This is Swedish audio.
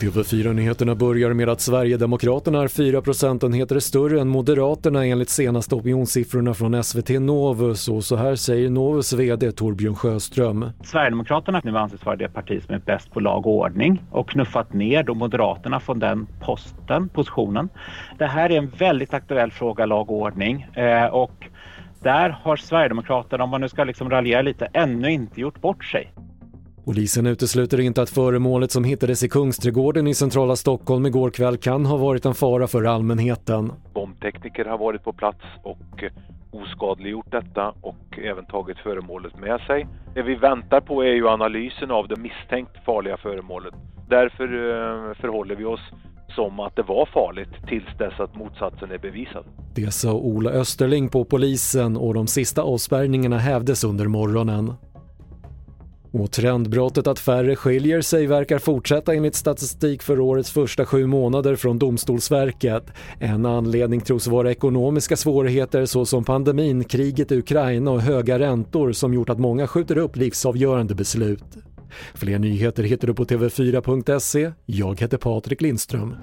TV4-nyheterna börjar med att Sverigedemokraterna är 4 procentenheter större än Moderaterna enligt senaste opinionssiffrorna från SVT Novus och så här säger Novus VD Torbjörn Sjöström. Sverigedemokraterna nu anses vara det parti som är bäst på lag och ordning och knuffat ner då Moderaterna från den posten, positionen. Det här är en väldigt aktuell fråga, lag och ordning eh, och där har Sverigedemokraterna, om man nu ska liksom raljera lite, ännu inte gjort bort sig. Polisen utesluter inte att föremålet som hittades i Kungsträdgården i centrala Stockholm igår kväll kan ha varit en fara för allmänheten. Bombtekniker har varit på plats och oskadliggjort detta och även tagit föremålet med sig. Det vi väntar på är ju analysen av det misstänkt farliga föremålet. Därför eh, förhåller vi oss som att det var farligt tills dess att motsatsen är bevisad. Det sa Ola Österling på polisen och de sista avspärrningarna hävdes under morgonen. Och trendbrottet att färre skiljer sig verkar fortsätta enligt statistik för årets första sju månader från Domstolsverket. En anledning tros vara ekonomiska svårigheter såsom pandemin, kriget i Ukraina och höga räntor som gjort att många skjuter upp livsavgörande beslut. Fler nyheter hittar du på TV4.se. Jag heter Patrik Lindström.